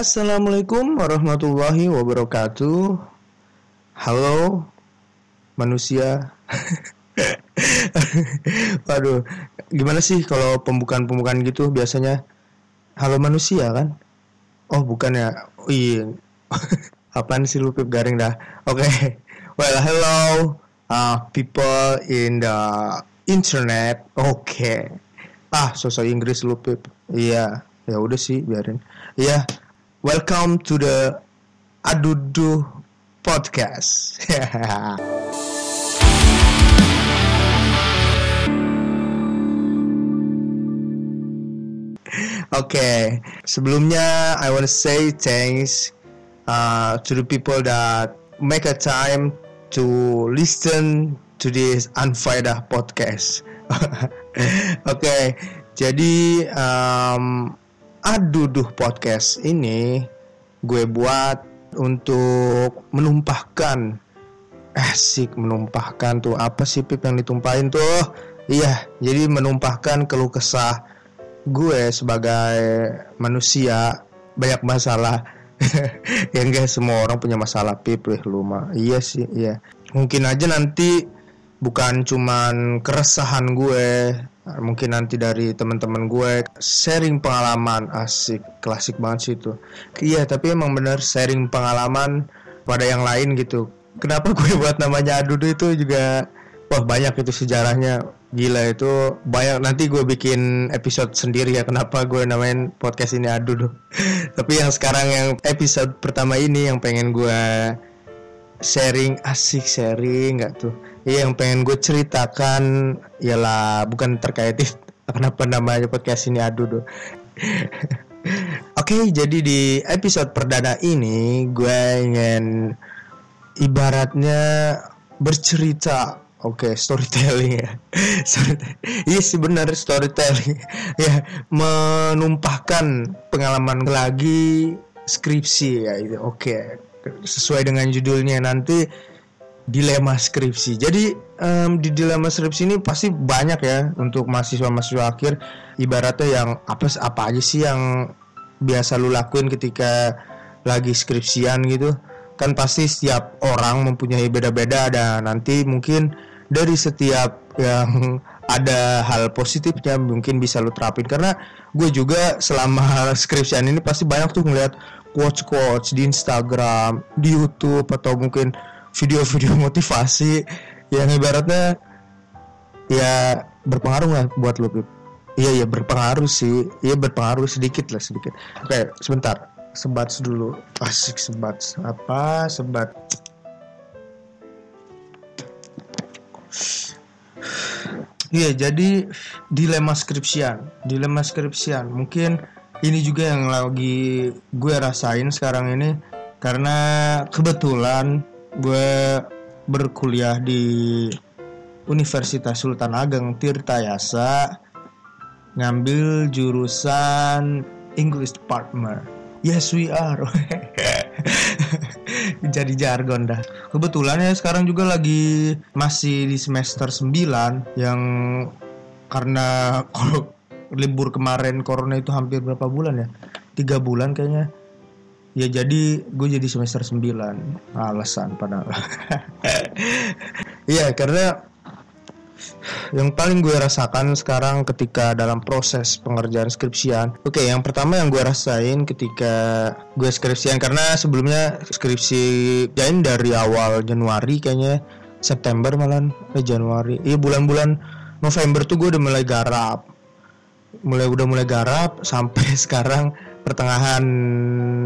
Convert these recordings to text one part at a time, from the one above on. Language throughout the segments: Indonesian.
Assalamualaikum warahmatullahi wabarakatuh. Halo manusia. Waduh, gimana sih kalau pembukaan-pembukaan gitu biasanya? Halo manusia kan? Oh bukan ya? Oh, iya. Apaan sih lu Pip garing dah? Oke. Okay. Well, hello uh, people in the internet. Oke. Okay. Ah, sosok Inggris lu Pip. Iya, ya udah sih biarin. Iya. Welcome to the Adudu podcast. Okay. sebelumnya I want to say thanks uh, to the people that make a time to listen to this Unfaedah podcast. Oke, okay. jadi um, Aduduh podcast ini gue buat untuk menumpahkan. Asik menumpahkan tuh. Apa sih pip yang ditumpahin tuh? Iya jadi menumpahkan keluh kesah gue sebagai manusia. Banyak masalah. Ya enggak semua orang punya masalah pip. Lu mah. Iya sih iya. Mungkin aja nanti bukan cuman keresahan gue mungkin nanti dari teman-teman gue sharing pengalaman asik klasik banget sih itu. Iya tapi emang bener sharing pengalaman pada yang lain gitu. Kenapa gue buat namanya adudu itu juga wah banyak itu sejarahnya. Gila itu banyak. Nanti gue bikin episode sendiri ya kenapa gue namain podcast ini aduh tuh. Tapi yang sekarang yang episode pertama ini yang pengen gue sharing asik sharing nggak tuh iya yang pengen gue ceritakan ialah bukan terkait kenapa namanya podcast ini aduh tuh Oke, jadi di episode perdana ini gue ingin ibaratnya bercerita Oke, okay, storytelling ya. Iya sih benar storytelling. ya, menumpahkan pengalaman lagi skripsi ya itu. Oke. Okay. Sesuai dengan judulnya nanti dilema skripsi. Jadi um, di dilema skripsi ini pasti banyak ya untuk mahasiswa-mahasiswa akhir. Ibaratnya yang apa apa aja sih yang biasa lu lakuin ketika lagi skripsian gitu. Kan pasti setiap orang mempunyai beda-beda. Dan nanti mungkin dari setiap yang ada hal positifnya mungkin bisa lu terapin. Karena gue juga selama skripsian ini pasti banyak tuh ngeliat quotes quotes di Instagram di YouTube atau mungkin video-video motivasi yang ibaratnya ya berpengaruh lah buat lu Iya iya berpengaruh sih. Iya berpengaruh sedikit lah sedikit. Oke sebentar. Sebat dulu. Asik sebat Apa? Sebat Iya, jadi dilema skripsian, dilema skripsian. Mungkin ini juga yang lagi gue rasain sekarang ini. Karena kebetulan gue berkuliah di Universitas Sultan Ageng Tirtayasa ngambil jurusan English Department. Yes we are. jadi jargon dah. Kebetulan ya sekarang juga lagi masih di semester 9 yang karena kalau libur kemarin corona itu hampir berapa bulan ya? Tiga bulan kayaknya. Ya jadi gue jadi semester 9 Alasan padahal. Iya karena yang paling gue rasakan sekarang ketika dalam proses pengerjaan skripsian. Oke yang pertama yang gue rasain ketika gue skripsian karena sebelumnya skripsi jain dari awal Januari kayaknya September malah eh Januari. Iya bulan-bulan November tuh gue udah mulai garap. Mulai udah mulai garap sampai sekarang pertengahan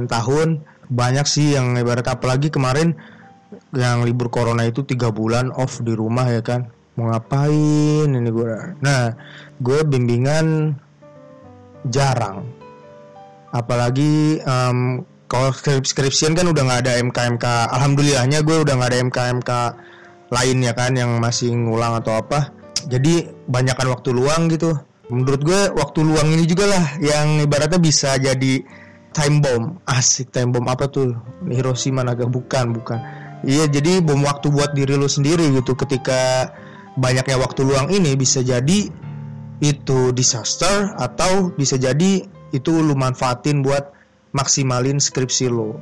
tahun banyak sih yang ibarat apalagi kemarin yang libur corona itu tiga bulan off di rumah ya kan? Mau ngapain ini gue nah gue bimbingan jarang. Apalagi um, kalau skripsian kan udah nggak ada MKMK alhamdulillahnya gue udah nggak ada MKMK lain ya kan? Yang masih ngulang atau apa. Jadi banyakkan waktu luang gitu menurut gue waktu luang ini juga lah yang ibaratnya bisa jadi time bomb. Asik time bomb. Apa tuh? Hiroshima Naga bukan bukan. Iya jadi bom waktu buat diri lo sendiri gitu. Ketika banyaknya waktu luang ini bisa jadi itu disaster atau bisa jadi itu lu manfaatin buat maksimalin skripsi lo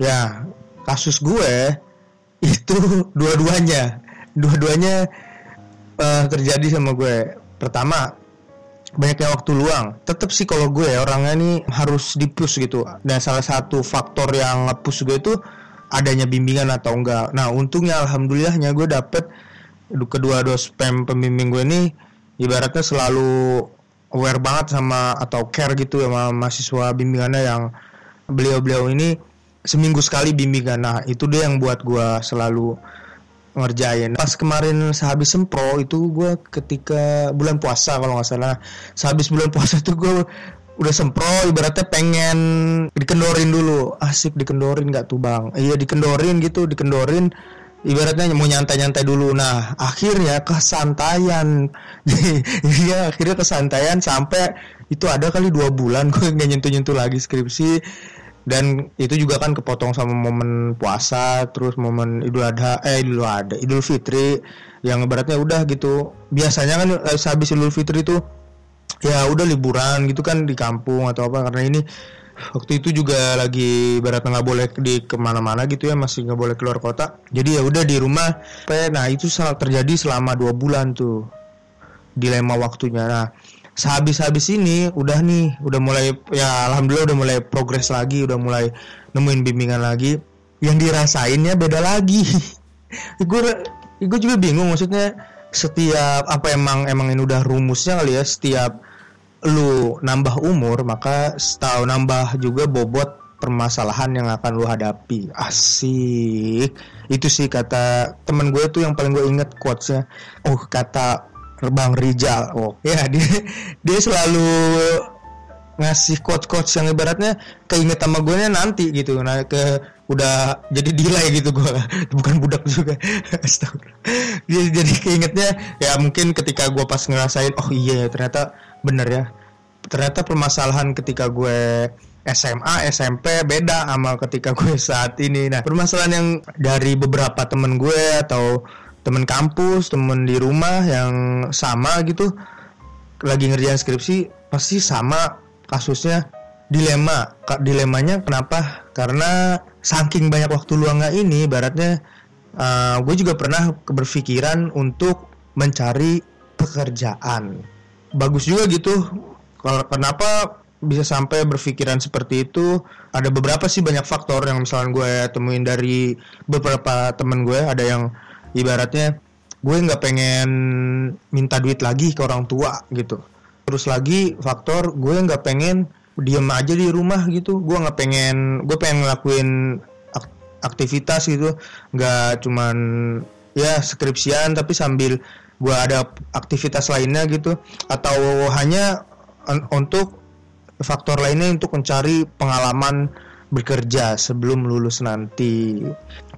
ya kasus gue itu dua-duanya. Dua-duanya uh, terjadi sama gue. Pertama banyaknya waktu luang. Tetap sih kalau gue orangnya nih harus dipus gitu. Dan salah satu faktor yang push gue itu adanya bimbingan atau enggak. Nah untungnya alhamdulillahnya gue dapet kedua dua spam pembimbing gue ini ibaratnya selalu aware banget sama atau care gitu sama mahasiswa bimbingannya yang beliau-beliau ini seminggu sekali bimbingan. Nah itu dia yang buat gue selalu ngerjain. Pas kemarin sehabis sempro itu gue ketika bulan puasa kalau nggak salah. Sehabis bulan puasa tuh gue udah sempro ibaratnya pengen dikendorin dulu. Asik dikendorin nggak tuh bang? Iya dikendorin gitu dikendorin. Ibaratnya mau nyantai-nyantai dulu. Nah akhirnya kesantaian. Iya akhirnya kesantaian sampai itu ada kali dua bulan gue nggak nyentuh-nyentuh lagi skripsi dan itu juga kan kepotong sama momen puasa terus momen Idul Adha eh Idul Adha Idul Fitri yang ibaratnya udah gitu. Biasanya kan eh, habis Idul Fitri itu ya udah liburan gitu kan di kampung atau apa. Karena ini waktu itu juga lagi berat nggak boleh di ke mana-mana gitu ya masih nggak boleh keluar kota. Jadi ya udah di rumah. Nah itu terjadi selama dua bulan tuh. Dilema waktunya. Nah sehabis-habis ini udah nih udah mulai ya alhamdulillah udah mulai progres lagi udah mulai nemuin bimbingan lagi. Yang dirasainnya beda lagi. Gue gue juga bingung maksudnya setiap apa emang emang ini udah rumusnya kali ya setiap lu nambah umur maka setahu nambah juga bobot permasalahan yang akan lu hadapi. Asik. Itu sih kata temen gue tuh yang paling gue inget quotesnya. Oh kata Bang Rijal. Oh, ya dia dia selalu ngasih quote-quotes yang ibaratnya keinget sama gue nanti gitu. Nah ke udah jadi delay gitu gue bukan budak juga. Dia jadi keingetnya ya mungkin ketika gue pas ngerasain oh iya ternyata bener ya. Ternyata permasalahan ketika gue SMA SMP beda sama ketika gue saat ini. Nah permasalahan yang dari beberapa temen gue atau temen kampus temen di rumah yang sama gitu lagi ngerjain skripsi pasti sama kasusnya. Dilema dilemanya kenapa? Karena saking banyak waktu luangnya ini baratnya uh, gue juga pernah berpikiran untuk mencari pekerjaan. Bagus juga gitu. Kalau kenapa bisa sampai berpikiran seperti itu? Ada beberapa sih banyak faktor yang misalnya gue temuin dari beberapa temen gue ada yang ibaratnya gue nggak pengen minta duit lagi ke orang tua gitu. Terus lagi faktor gue nggak pengen diem aja di rumah gitu. Gue nggak pengen gue pengen ngelakuin aktivitas gitu. Nggak cuman ya skripsian tapi sambil gue ada aktivitas lainnya gitu. Atau hanya untuk faktor lainnya untuk mencari pengalaman bekerja sebelum lulus nanti.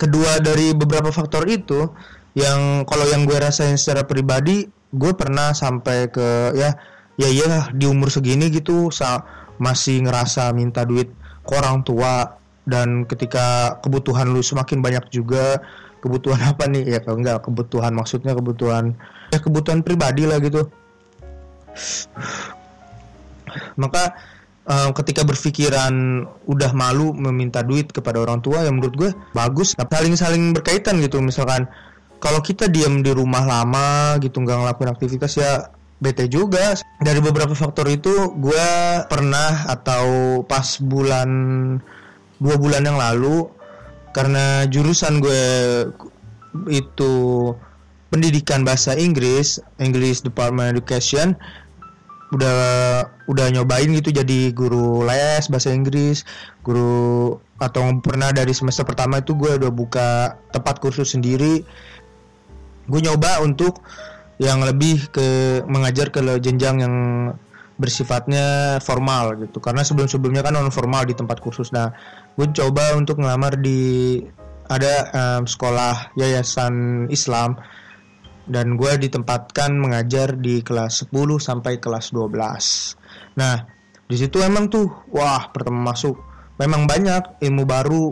Kedua dari beberapa faktor itu yang kalau yang gue rasain secara pribadi, gue pernah sampai ke ya ya iya di umur segini gitu masih ngerasa minta duit ke orang tua. Dan ketika kebutuhan lu semakin banyak juga kebutuhan apa nih? Ya kalau enggak kebutuhan maksudnya kebutuhan ya kebutuhan pribadi lah gitu. Maka ketika berpikiran udah malu meminta duit kepada orang tua yang menurut gue bagus. Tapi saling saling berkaitan gitu. Misalkan kalau kita diam di rumah lama gitu nggak ngelakuin aktivitas ya bete juga. Dari beberapa faktor itu gue pernah atau pas bulan dua bulan yang lalu karena jurusan gue itu pendidikan bahasa Inggris English Department Education udah udah nyobain gitu jadi guru les bahasa Inggris guru atau pernah dari semester pertama itu gue udah buka tempat kursus sendiri. Gue nyoba untuk yang lebih ke mengajar ke jenjang yang bersifatnya formal gitu. Karena sebelum sebelumnya kan non formal di tempat kursus. Nah gue coba untuk ngelamar di ada um, sekolah yayasan Islam dan gue ditempatkan mengajar di kelas 10 sampai kelas 12. Nah, di situ emang tuh wah pertama masuk memang banyak ilmu baru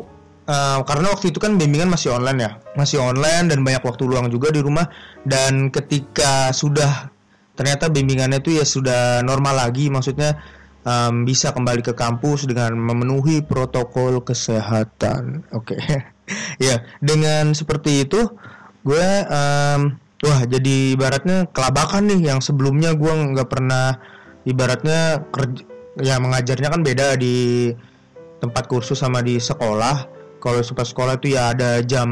uh, karena waktu itu kan bimbingan masih online ya, masih online dan banyak waktu luang juga di rumah dan ketika sudah ternyata bimbingannya itu ya sudah normal lagi maksudnya um, bisa kembali ke kampus dengan memenuhi protokol kesehatan. Oke, okay. ya dengan seperti itu gue um, wah jadi ibaratnya kelabakan nih yang sebelumnya gue nggak pernah ibaratnya kerja ya mengajarnya kan beda di tempat kursus sama di sekolah. Kalau super sekolah itu ya ada jam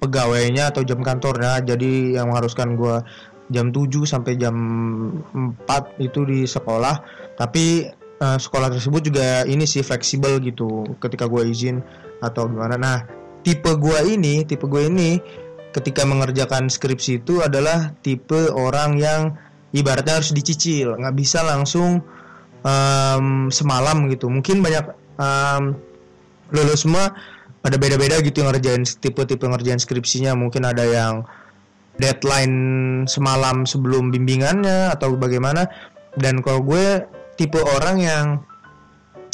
pegawainya atau jam kantornya. Jadi yang mengharuskan gue jam 7 sampai jam 4 itu di sekolah. Tapi uh, sekolah tersebut juga ini sih fleksibel gitu ketika gue izin atau gimana. Nah tipe gue ini tipe gue ini ketika mengerjakan skripsi itu adalah tipe orang yang ibaratnya harus dicicil nggak bisa langsung um, semalam gitu. Mungkin banyak um, lulus semua ada beda-beda gitu ngerjain tipe-tipe ngerjain skripsinya. Mungkin ada yang deadline semalam sebelum bimbingannya atau bagaimana. Dan kalau gue tipe orang yang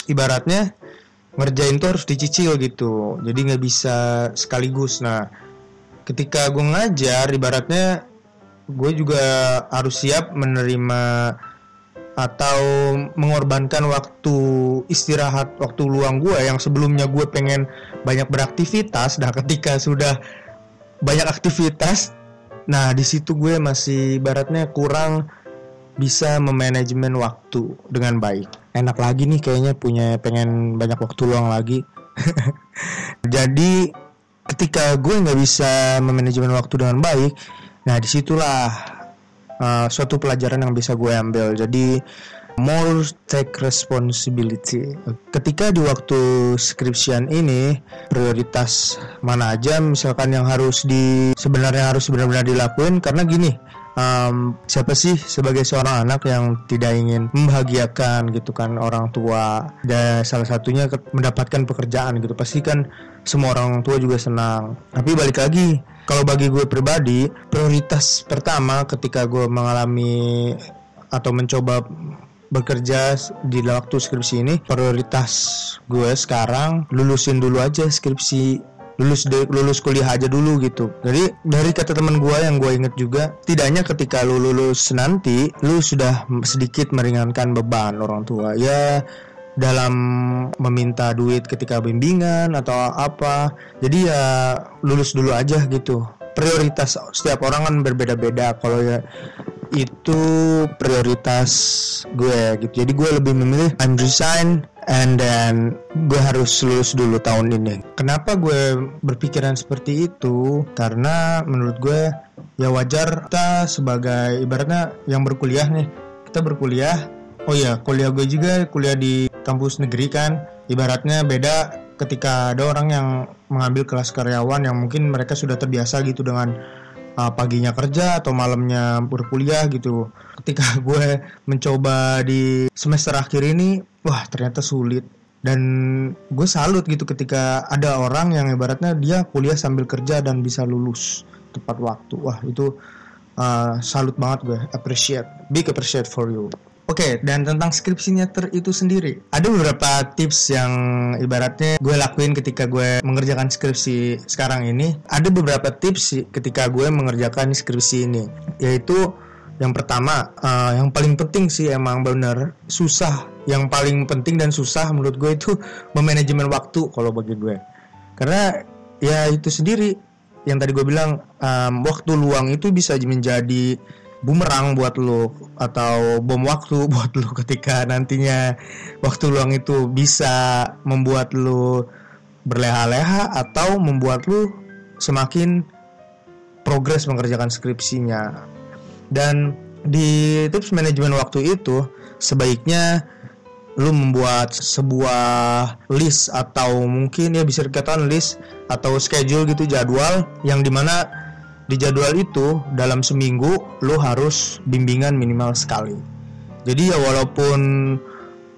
ibaratnya ngerjain tuh harus dicicil gitu. Jadi nggak bisa sekaligus. Nah ketika gue ngajar ibaratnya gue juga harus siap menerima atau mengorbankan waktu istirahat waktu luang gue yang sebelumnya gue pengen banyak beraktivitas nah ketika sudah banyak aktivitas Nah, di situ gue masih baratnya kurang bisa memanajemen waktu dengan baik. Enak lagi nih kayaknya punya pengen banyak waktu luang lagi. Jadi ketika gue nggak bisa memanajemen waktu dengan baik, nah di situlah uh, suatu pelajaran yang bisa gue ambil. Jadi more take responsibility. Ketika di waktu skripsian ini prioritas mana aja misalkan yang harus di sebenarnya harus benar-benar dilakuin karena gini um, siapa sih sebagai seorang anak yang tidak ingin membahagiakan gitu kan orang tua? Dan salah satunya mendapatkan pekerjaan gitu. Pasti kan semua orang tua juga senang. Tapi balik lagi kalau bagi gue pribadi prioritas pertama ketika gue mengalami atau mencoba bekerja di waktu skripsi ini prioritas gue sekarang lulusin dulu aja skripsi lulus de, lulus kuliah aja dulu gitu. Jadi dari kata teman gue yang gue inget juga, tidaknya ketika lu lulus nanti, lu sudah sedikit meringankan beban orang tua. Ya dalam meminta duit ketika bimbingan atau apa. Jadi ya lulus dulu aja gitu. Prioritas setiap orang kan berbeda-beda. Kalau ya itu prioritas gue gitu jadi gue lebih memilih I'm and then gue harus lulus dulu tahun ini. Kenapa gue berpikiran seperti itu? Karena menurut gue ya wajar kita sebagai ibaratnya yang berkuliah nih kita berkuliah oh ya kuliah gue juga kuliah di kampus negeri kan. Ibaratnya beda ketika ada orang yang mengambil kelas karyawan yang mungkin mereka sudah terbiasa gitu dengan uh, paginya kerja atau malamnya berkuliah gitu. Ketika gue mencoba di semester akhir ini, wah ternyata sulit. Dan gue salut gitu ketika ada orang yang ibaratnya dia kuliah sambil kerja dan bisa lulus tepat waktu. Wah itu uh, salut banget gue, appreciate, big appreciate for you. Oke, okay, dan tentang skripsinya ter itu sendiri, ada beberapa tips yang ibaratnya gue lakuin ketika gue mengerjakan skripsi sekarang ini. Ada beberapa tips ketika gue mengerjakan skripsi ini, yaitu yang pertama, uh, yang paling penting sih emang bener susah. Yang paling penting dan susah menurut gue itu memanajemen waktu kalau bagi gue, karena ya itu sendiri yang tadi gue bilang um, waktu luang itu bisa menjadi bumerang buat lo atau bom waktu buat lo ketika nantinya waktu luang itu bisa membuat lo berleha-leha atau membuat lo semakin progres mengerjakan skripsinya. Dan di tips manajemen waktu itu sebaiknya lu membuat sebuah list atau mungkin ya bisa dikatakan list atau schedule gitu jadwal yang di mana di jadwal itu dalam seminggu lo harus bimbingan minimal sekali. Jadi ya walaupun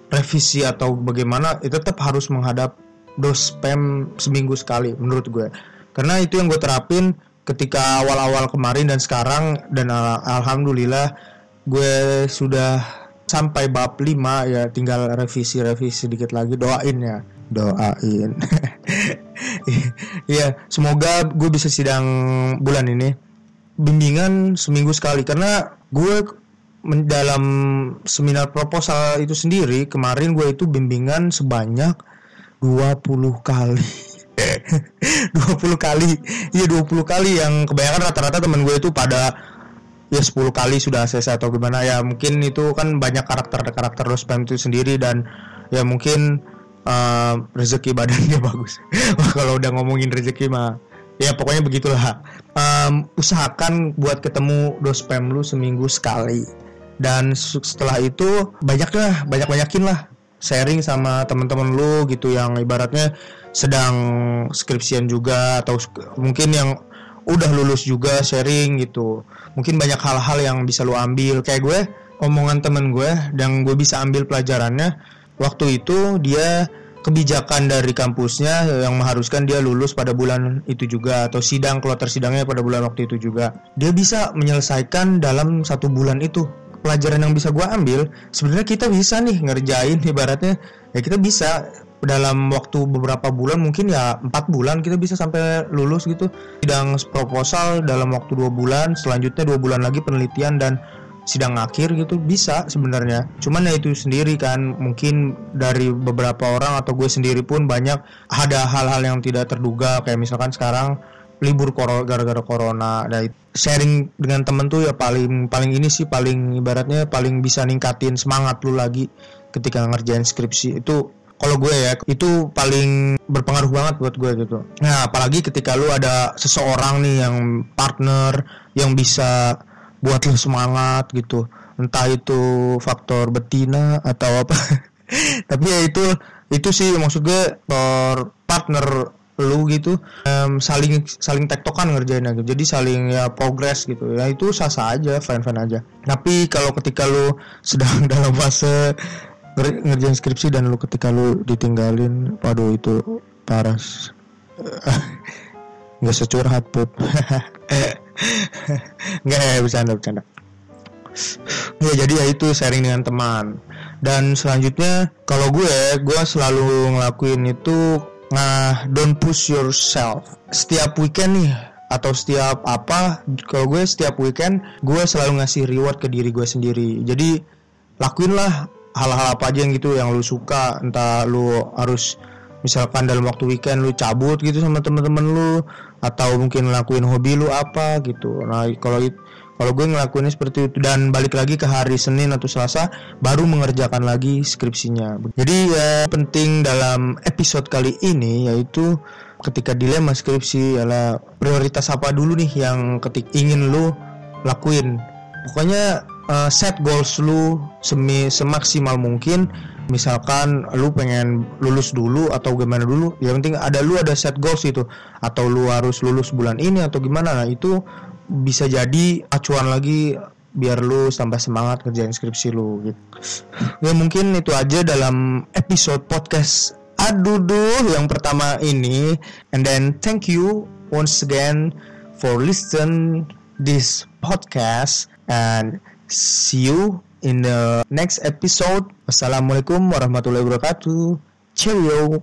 revisi atau bagaimana itu tetap harus menghadap dos spam seminggu sekali menurut gue. Karena itu yang gue terapin ketika awal-awal kemarin dan sekarang dan al alhamdulillah gue sudah sampai bab 5 ya tinggal revisi-revisi sedikit lagi doain ya. Doain Iya, semoga gue bisa sidang bulan ini. Bimbingan seminggu sekali karena gue dalam seminar proposal itu sendiri kemarin gue itu bimbingan sebanyak 20 kali. 20 kali. Iya 20 kali yang kebanyakan rata-rata temen gue itu pada ya 10 kali sudah selesai atau gimana. Ya mungkin itu kan banyak karakter-karakter spam itu sendiri dan ya mungkin uh, rezeki badannya bagus. Kalau udah ngomongin rezeki mah ya pokoknya begitulah um, usahakan buat ketemu dos spam lu seminggu sekali. Dan setelah itu banyaklah banyak banyakin lah sharing sama teman-teman lu gitu yang ibaratnya sedang skripsian juga atau mungkin yang udah lulus juga sharing gitu. Mungkin banyak hal-hal yang bisa lu ambil. Kayak gue omongan temen gue dan gue bisa ambil pelajarannya waktu itu dia kebijakan dari kampusnya yang mengharuskan dia lulus pada bulan itu juga atau sidang kalau tersidangnya pada bulan waktu itu juga. Dia bisa menyelesaikan dalam satu bulan itu. Pelajaran yang bisa gue ambil sebenarnya kita bisa nih ngerjain ibaratnya. Ya kita bisa dalam waktu beberapa bulan mungkin ya empat bulan kita bisa sampai lulus gitu. Sidang proposal dalam waktu dua bulan selanjutnya dua bulan lagi penelitian dan sidang akhir gitu bisa sebenarnya. Cuman ya itu sendiri kan mungkin dari beberapa orang atau gue sendiri pun banyak ada hal-hal yang tidak terduga. Kayak misalkan sekarang libur gara-gara corona. Nah sharing dengan temen tuh ya paling paling ini sih paling ibaratnya paling bisa ningkatin semangat lu lagi ketika ngerjain skripsi. Itu kalau gue ya itu paling berpengaruh banget buat gue gitu. Nah apalagi ketika lu ada seseorang nih yang partner yang bisa buat lo semangat gitu. Entah itu faktor betina atau apa. Tapi ya itu itu sih maksud gue for partner lu gitu um, saling saling tektokan ngerjain gitu. Jadi saling ya progress gitu. Ya itu sah sah aja fine fine aja. Tapi kalau ketika lu sedang dalam fase ngerjain skripsi dan lu ketika lu ditinggalin waduh itu paras nggak securhat put nggak bercanda bercanda. Ya jadi ya itu sharing dengan teman. Dan selanjutnya kalau gue gue selalu ngelakuin itu nah don't push yourself. Setiap weekend nih atau setiap apa kalau gue setiap weekend gue selalu ngasih reward ke diri gue sendiri. Jadi lakuin lah hal-hal apa aja yang gitu yang lu suka. Entah lu harus misalkan dalam waktu weekend lu cabut gitu sama temen-temen lu atau mungkin ngelakuin hobi lu apa gitu. Nah kalau kalau gue ngelakuinnya seperti itu. Dan balik lagi ke hari Senin atau Selasa baru mengerjakan lagi skripsinya. Jadi ya penting dalam episode kali ini yaitu ketika dilema skripsi adalah prioritas apa dulu nih yang ketik ingin lu lakuin. Pokoknya uh, set goals lu semi semaksimal mungkin misalkan lu pengen lulus dulu atau gimana dulu yang penting ada lu ada set goals itu. Atau lu harus lulus bulan ini atau gimana. Nah itu bisa jadi acuan lagi biar lu tambah semangat kerjain skripsi lu gitu. Ya mungkin itu aja dalam episode podcast Aduduh yang pertama ini. And then thank you once again for listen this podcast. And see you in the next episode. Wassalamualaikum warahmatullahi wabarakatuh. Cheerio.